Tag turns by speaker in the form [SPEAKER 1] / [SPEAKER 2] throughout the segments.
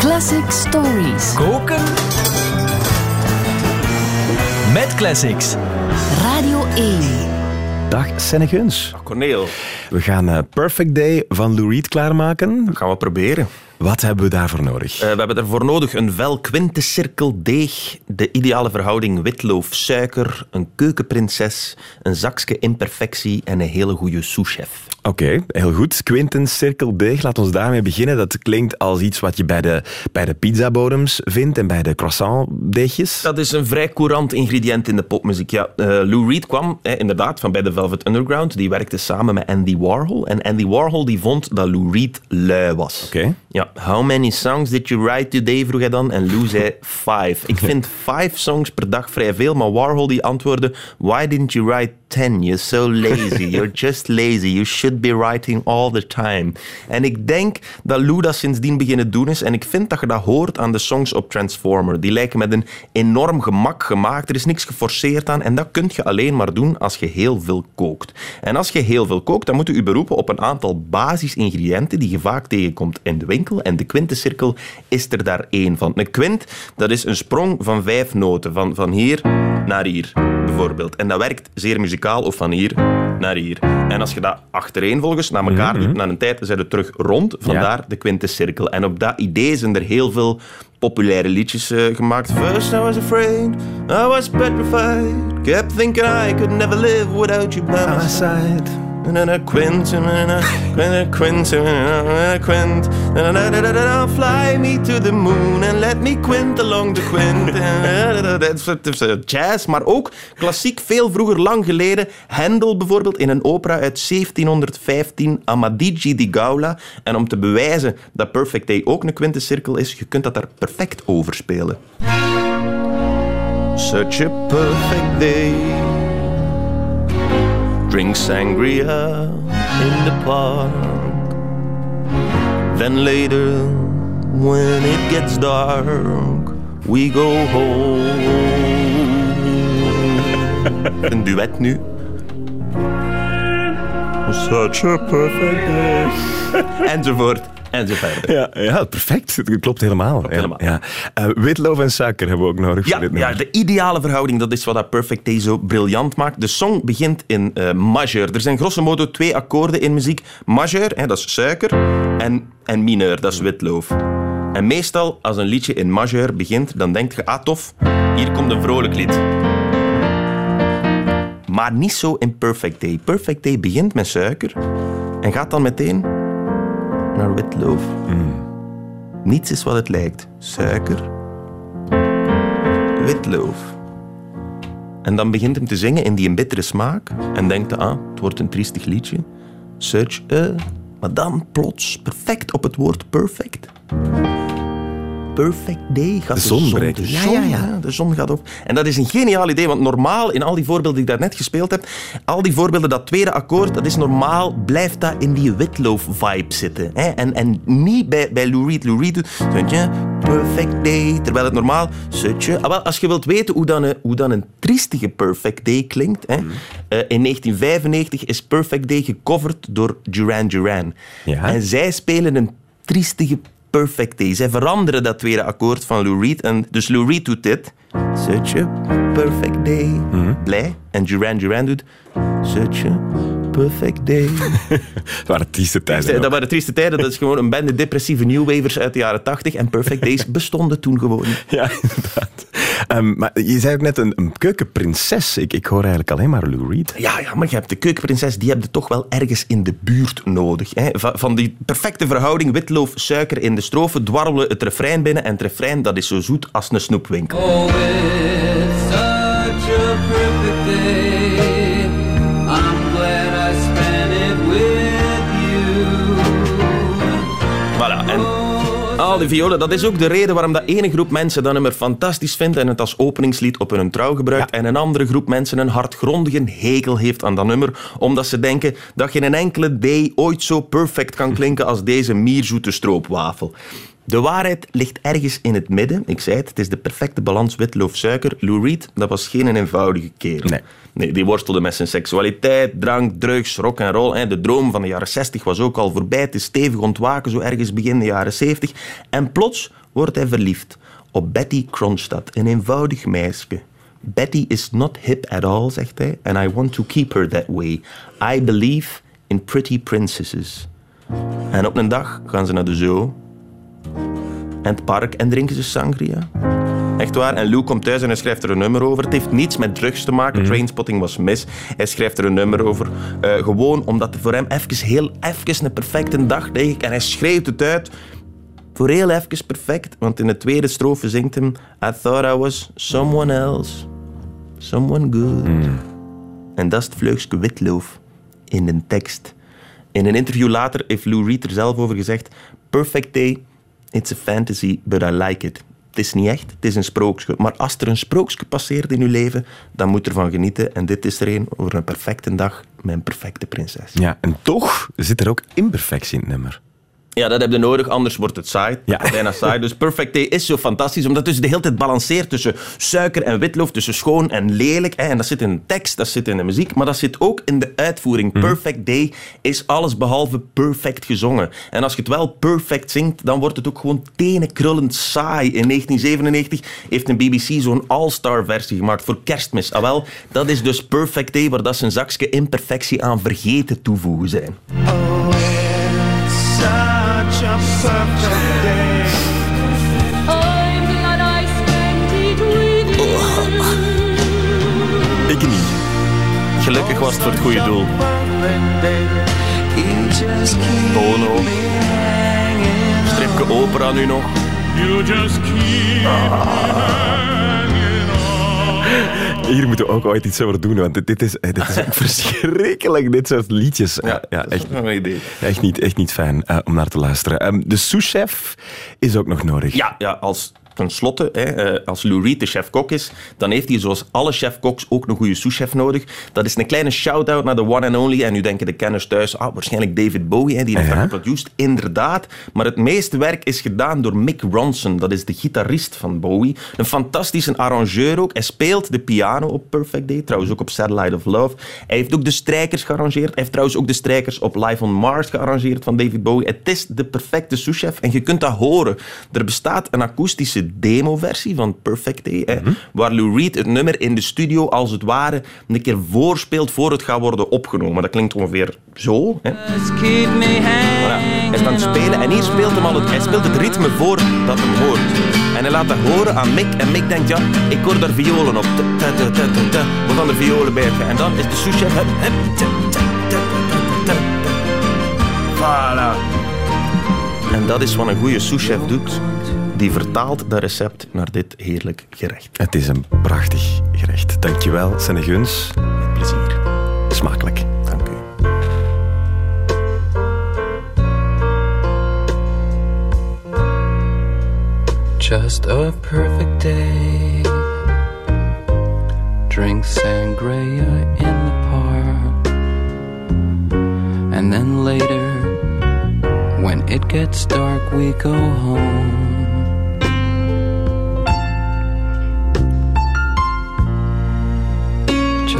[SPEAKER 1] Classic Stories.
[SPEAKER 2] Koken. Met classics.
[SPEAKER 1] Radio 1.
[SPEAKER 3] Dag Senneguns.
[SPEAKER 4] Corneel,
[SPEAKER 3] We gaan eh, Perfect Day van Lou Reed klaarmaken.
[SPEAKER 4] gaan we proberen.
[SPEAKER 3] Wat hebben we daarvoor nodig?
[SPEAKER 4] Eh, we hebben ervoor nodig een vel quintecirkel deeg, de ideale verhouding witloof suiker, een keukenprinses, een zakje imperfectie en een hele goede souschef.
[SPEAKER 3] Oké, heel goed. Quintens cirkel deeg, laat ons daarmee beginnen. Dat klinkt als iets wat je bij de, bij de pizzabodems vindt en bij de croissantdeegjes.
[SPEAKER 4] Dat is een vrij courant ingrediënt in de popmuziek. Ja, eh, Lou Reed kwam eh, inderdaad van bij de Velvet Underground. Die werkte samen met Andy Warhol. En Andy Warhol die vond dat Lou Reed lui was.
[SPEAKER 3] Oké.
[SPEAKER 4] Ja, how many songs did you write today, vroeg hij dan. En Lou zei five. Ik vind five songs per dag vrij veel, maar Warhol die antwoordde, why didn't you write ten? You're so lazy. You're just lazy. You should be writing all the time. En ik denk dat Lou dat sindsdien beginnen doen is. En ik vind dat je dat hoort aan de songs op Transformer. Die lijken met een enorm gemak gemaakt. Er is niks geforceerd aan. En dat kun je alleen maar doen als je heel veel kookt. En als je heel veel kookt, dan moet je je beroepen op een aantal basisingrediënten die je vaak tegenkomt in de winkel. En de quintecirkel is er daar één van. Een quint, dat is een sprong van vijf noten. Van, van hier naar hier, bijvoorbeeld. En dat werkt zeer muzikaal of van hier naar hier. En als je dat achtereenvolgens naar elkaar doet, na een tijd zijn we terug rond. Vandaar de quintecirkel. En op dat idee zijn er heel veel populaire liedjes eh, gemaakt. First I was afraid, I was petrified. Kept thinking I could never live without you by my side. A quint, and a quint, a quint, and a quint. And fly me to the moon and let me quint along the quint. Dat eh, jazz, maar ook klassiek, veel vroeger, lang geleden. Handel bijvoorbeeld in een opera uit 1715, Amadigi di Gaula. En om te bewijzen dat Perfect Day ook een quintecirkel is, je kunt dat daar perfect over spelen. Such a perfect day. Drink sangria in the park. Then later, when it gets dark, we go home. Een duet nu. Such a perfect day. Enzovoort. Enzovoort.
[SPEAKER 3] Ja, ja, perfect. Het klopt helemaal. Ja,
[SPEAKER 4] helemaal.
[SPEAKER 3] Ja. Eh, witloof en suiker hebben we ook nodig
[SPEAKER 4] Ja,
[SPEAKER 3] voor dit
[SPEAKER 4] ja, de ideale verhouding, dat is wat dat Perfect Day zo briljant maakt. De song begint in eh majeur. Er zijn grosso modo twee akkoorden in muziek. Majeur, hè, dat is suiker, en, en mineur, dat is witloof. En meestal, als een liedje in majeur begint, dan denkt je, ah tof, hier komt een vrolijk lied. Maar niet zo in Perfect Day. Perfect Day begint met suiker en gaat dan meteen naar witloof. Niets is wat het lijkt. Suiker, witloof. En dan begint hem te zingen in die een bittere smaak. En denkt, ah, het wordt een triestig liedje. Search, eh. Maar dan plots perfect op het woord perfect. Perfect day gaat
[SPEAKER 3] De
[SPEAKER 4] de,
[SPEAKER 3] zon.
[SPEAKER 4] De
[SPEAKER 3] Ja,
[SPEAKER 4] zon,
[SPEAKER 3] ja, ja.
[SPEAKER 4] de zon gaat op. En dat is een geniaal idee, want normaal, in al die voorbeelden die ik daarnet gespeeld heb, al die voorbeelden, dat tweede akkoord, dat is normaal, blijft dat in die witloof-vibe zitten. Hè? En, en niet bij, bij Lou Reed. Lou Reed doet, perfect day, terwijl het normaal, zetje. Ah, wel, als je wilt weten hoe dan een, hoe dan een triestige perfect day klinkt, hè?
[SPEAKER 3] Mm.
[SPEAKER 4] eh, in 1995 is Perfect Day gecoverd door Duran Duran.
[SPEAKER 3] Ja.
[SPEAKER 4] En zij spelen een triestige perfect day. Zij veranderen dat tweede akkoord van Lou Reed. En dus Lou Reed doet dit. Such a perfect day.
[SPEAKER 3] Mhm.
[SPEAKER 4] Blij. En Duran Duran doet... Such a perfect day.
[SPEAKER 3] Het waren trieste tijden. ook.
[SPEAKER 4] dat waren trieste tijden. Dat is gewoon een bende depressieve newwavers uit de jaren 80. En perfect days bestonden toen gewoon.
[SPEAKER 3] Ja, inderdaad. Ehm, maar je zei ook net een, een keukenprinses. Ik, ik hoor eigenlijk alleen maar Lou Reed.
[SPEAKER 4] Ja, ja, maar je hebt de keukenprinses, die heb je toch wel ergens in de buurt nodig. Hè? Van, van die perfecte verhouding witloof, suiker in de strofe, dwarrelen het refrein binnen. En het refrein, dat is zo zoet als een snoepwinkel.
[SPEAKER 5] Oh,
[SPEAKER 4] al die violen, dat is ook de reden waarom dat ene groep mensen dat nummer fantastisch vindt en het als openingslied op hun trouw gebruikt. En een andere groep mensen een hartgrondige hekel heeft aan dat nummer, omdat ze denken dat geen enkele day ooit zo perfect kan klinken als deze mierzoete stroopwafel. De waarheid ligt ergens in het midden. Ik zei het, het is de perfecte balans witloof-suiker. Lou Reed, dat was geen eenvoudige kerel.
[SPEAKER 3] Nee.
[SPEAKER 4] Nee, die worstelde met zijn seksualiteit, drank, drugs, rock en roll. De droom van de jaren 60 was ook al voorbij. Het is stevig ontwaken, zo ergens begin de jaren 70. En plots wordt hij verliefd op Betty Kronstadt, een eenvoudig meisje. Betty is not hip at all, zegt hij, and I want to keep her that way. I believe in pretty princesses. En op een dag gaan ze naar de zoo en het park en drinken ze sangria. Echt waar. En Lou komt thuis en hij schrijft er een nummer over. Het heeft niets met drugs te maken. Trainspotting was mis. Hij schrijft er een nummer over. Eh, gewoon omdat het voor hem even heel even een perfecte dag leek. En hij schreeuwt het uit. Voor heel even perfect. Want in de tweede strofe zingt hem... I thought I was someone else. Someone good. En dat is het vleugske witloof in de tekst. In een interview later heeft Lou Reed er zelf over gezegd... Perfect day, it's a fantasy, but I like it. Het is niet echt, het is een sprookje. Maar als er een sprookje passeert in uw leven, dan moet er van genieten. En dit is er een over een perfecte dag een perfecte prinses.
[SPEAKER 3] Ja, en toch zit er ook imperfectie in het nummer.
[SPEAKER 4] Ja, dat heb je nodig, anders wordt het saai.
[SPEAKER 3] Ja.
[SPEAKER 4] Bijna saai. Dus Perfect Day is zo fantastisch, omdat het dus de hele tijd balanceert tussen suiker en witloof, tussen schoon en lelijk. Hè. En dat zit in de tekst, dat zit in de muziek, maar dat zit ook in de uitvoering. Perfect Day is alles behalve perfect gezongen. En als je het wel perfect zingt, dan wordt het ook gewoon tenenkrullend saai. In 1997 heeft een BBC zo'n all-star versie gemaakt voor kerstmis. Ah wel, dat is dus Perfect Day, waar dat een zakje imperfectie aan vergeten toevoegen zijn.
[SPEAKER 6] I'm glad I spent it with you.
[SPEAKER 3] Ik niet.
[SPEAKER 4] Gelukkig was het voor het goede doel. Bono. Stripke opera nu nog.
[SPEAKER 3] Hier moeten we ook ooit iets over doen, want dit, is, dit is ook verschrikkelijk, dit soort liedjes. Ja, ja echt,
[SPEAKER 4] idee.
[SPEAKER 3] echt, niet, echt niet fijn eh, om naar te luisteren. Ehm, de souschef is ook nog nodig.
[SPEAKER 4] Ja, ja als tenslotte, hè, eh, als Lou Reed de chef-kok is, dan heeft hij zoals alle chef-koks ook een goede souschef nodig. Dat is een kleine shout-out naar de one and only. En nu denken de kenners thuis, ah, waarschijnlijk David Bowie, hè, die heeft dat geproduced. Inderdaad. Maar het meeste werk is gedaan door Mick Ronson. Dat is de gitarist van Bowie. Een fantastische arrangeur ook. Hij speelt de piano op Perfect Day, trouwens ook op Satellite of Love. Hij heeft ook de strijkers gearrangeerd. Hij heeft trouwens ook de strijkers op Live on Mars gearrangeerd van David Bowie. Het is de perfecte souschef en je kunt dat horen. Er bestaat een akoestische demoversie van Perfect Day, hè, waar Lou Reed het nummer in de studio als het ware een keer voorspeelt voor het gaat worden opgenomen. Dat klinkt ongeveer zo. Hè. Voilà. Hij is aan het spelen en hier speelt hem al het, hij speelt het ritme voor dat hem hoort. En hij laat dat horen aan Mick en Mick denkt, ja, ik hoor daar violen op. We gaan er violen bij. En dan is de hup, hup, ta. Voilà. En dat is wat een goede souschef doet. Die vertaalt dat recept naar dit heerlijk gerecht.
[SPEAKER 3] Het is een prachtig gerecht. Dankjewel, Senneguns.
[SPEAKER 4] Met plezier.
[SPEAKER 3] Smakelijk.
[SPEAKER 4] Dank u.
[SPEAKER 5] Just a perfect day. Drink sangria in the park. And then later, when it gets dark, we go home.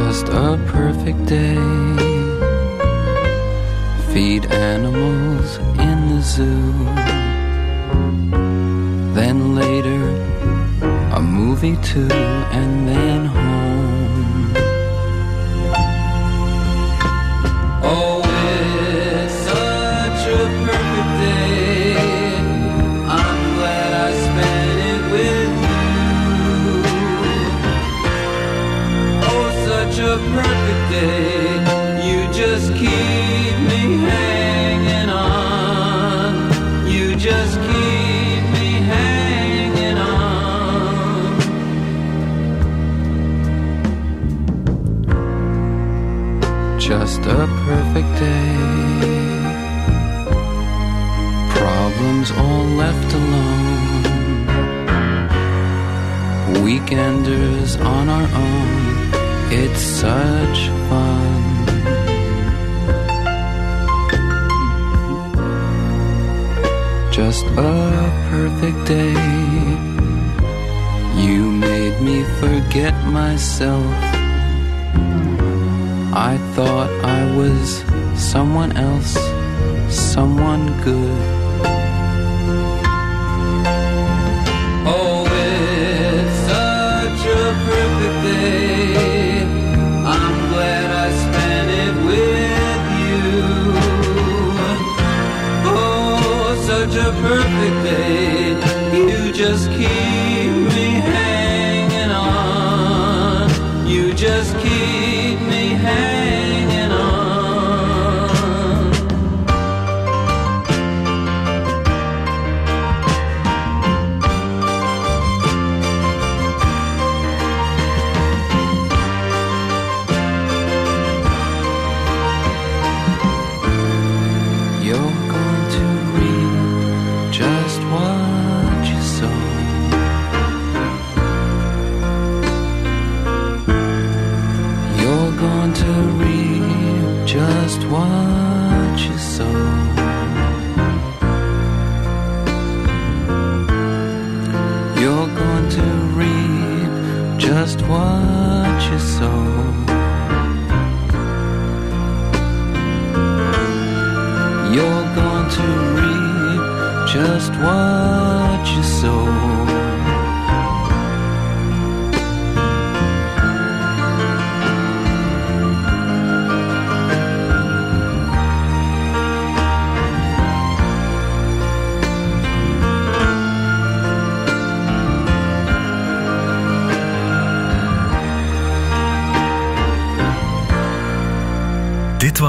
[SPEAKER 5] Just a perfect day. Feed animals in the zoo. Then later, a movie too, and then home. Perfect day. You just keep me hanging on. You just keep me hanging on. Just a perfect day. Problems all left alone. Weekenders on our own. It's such fun. just a perfect day. You made me forget myself. I thought I was someone else, someone good. Such a perfect day. You just keep You're going to reap just what you sow. You're going to reap just what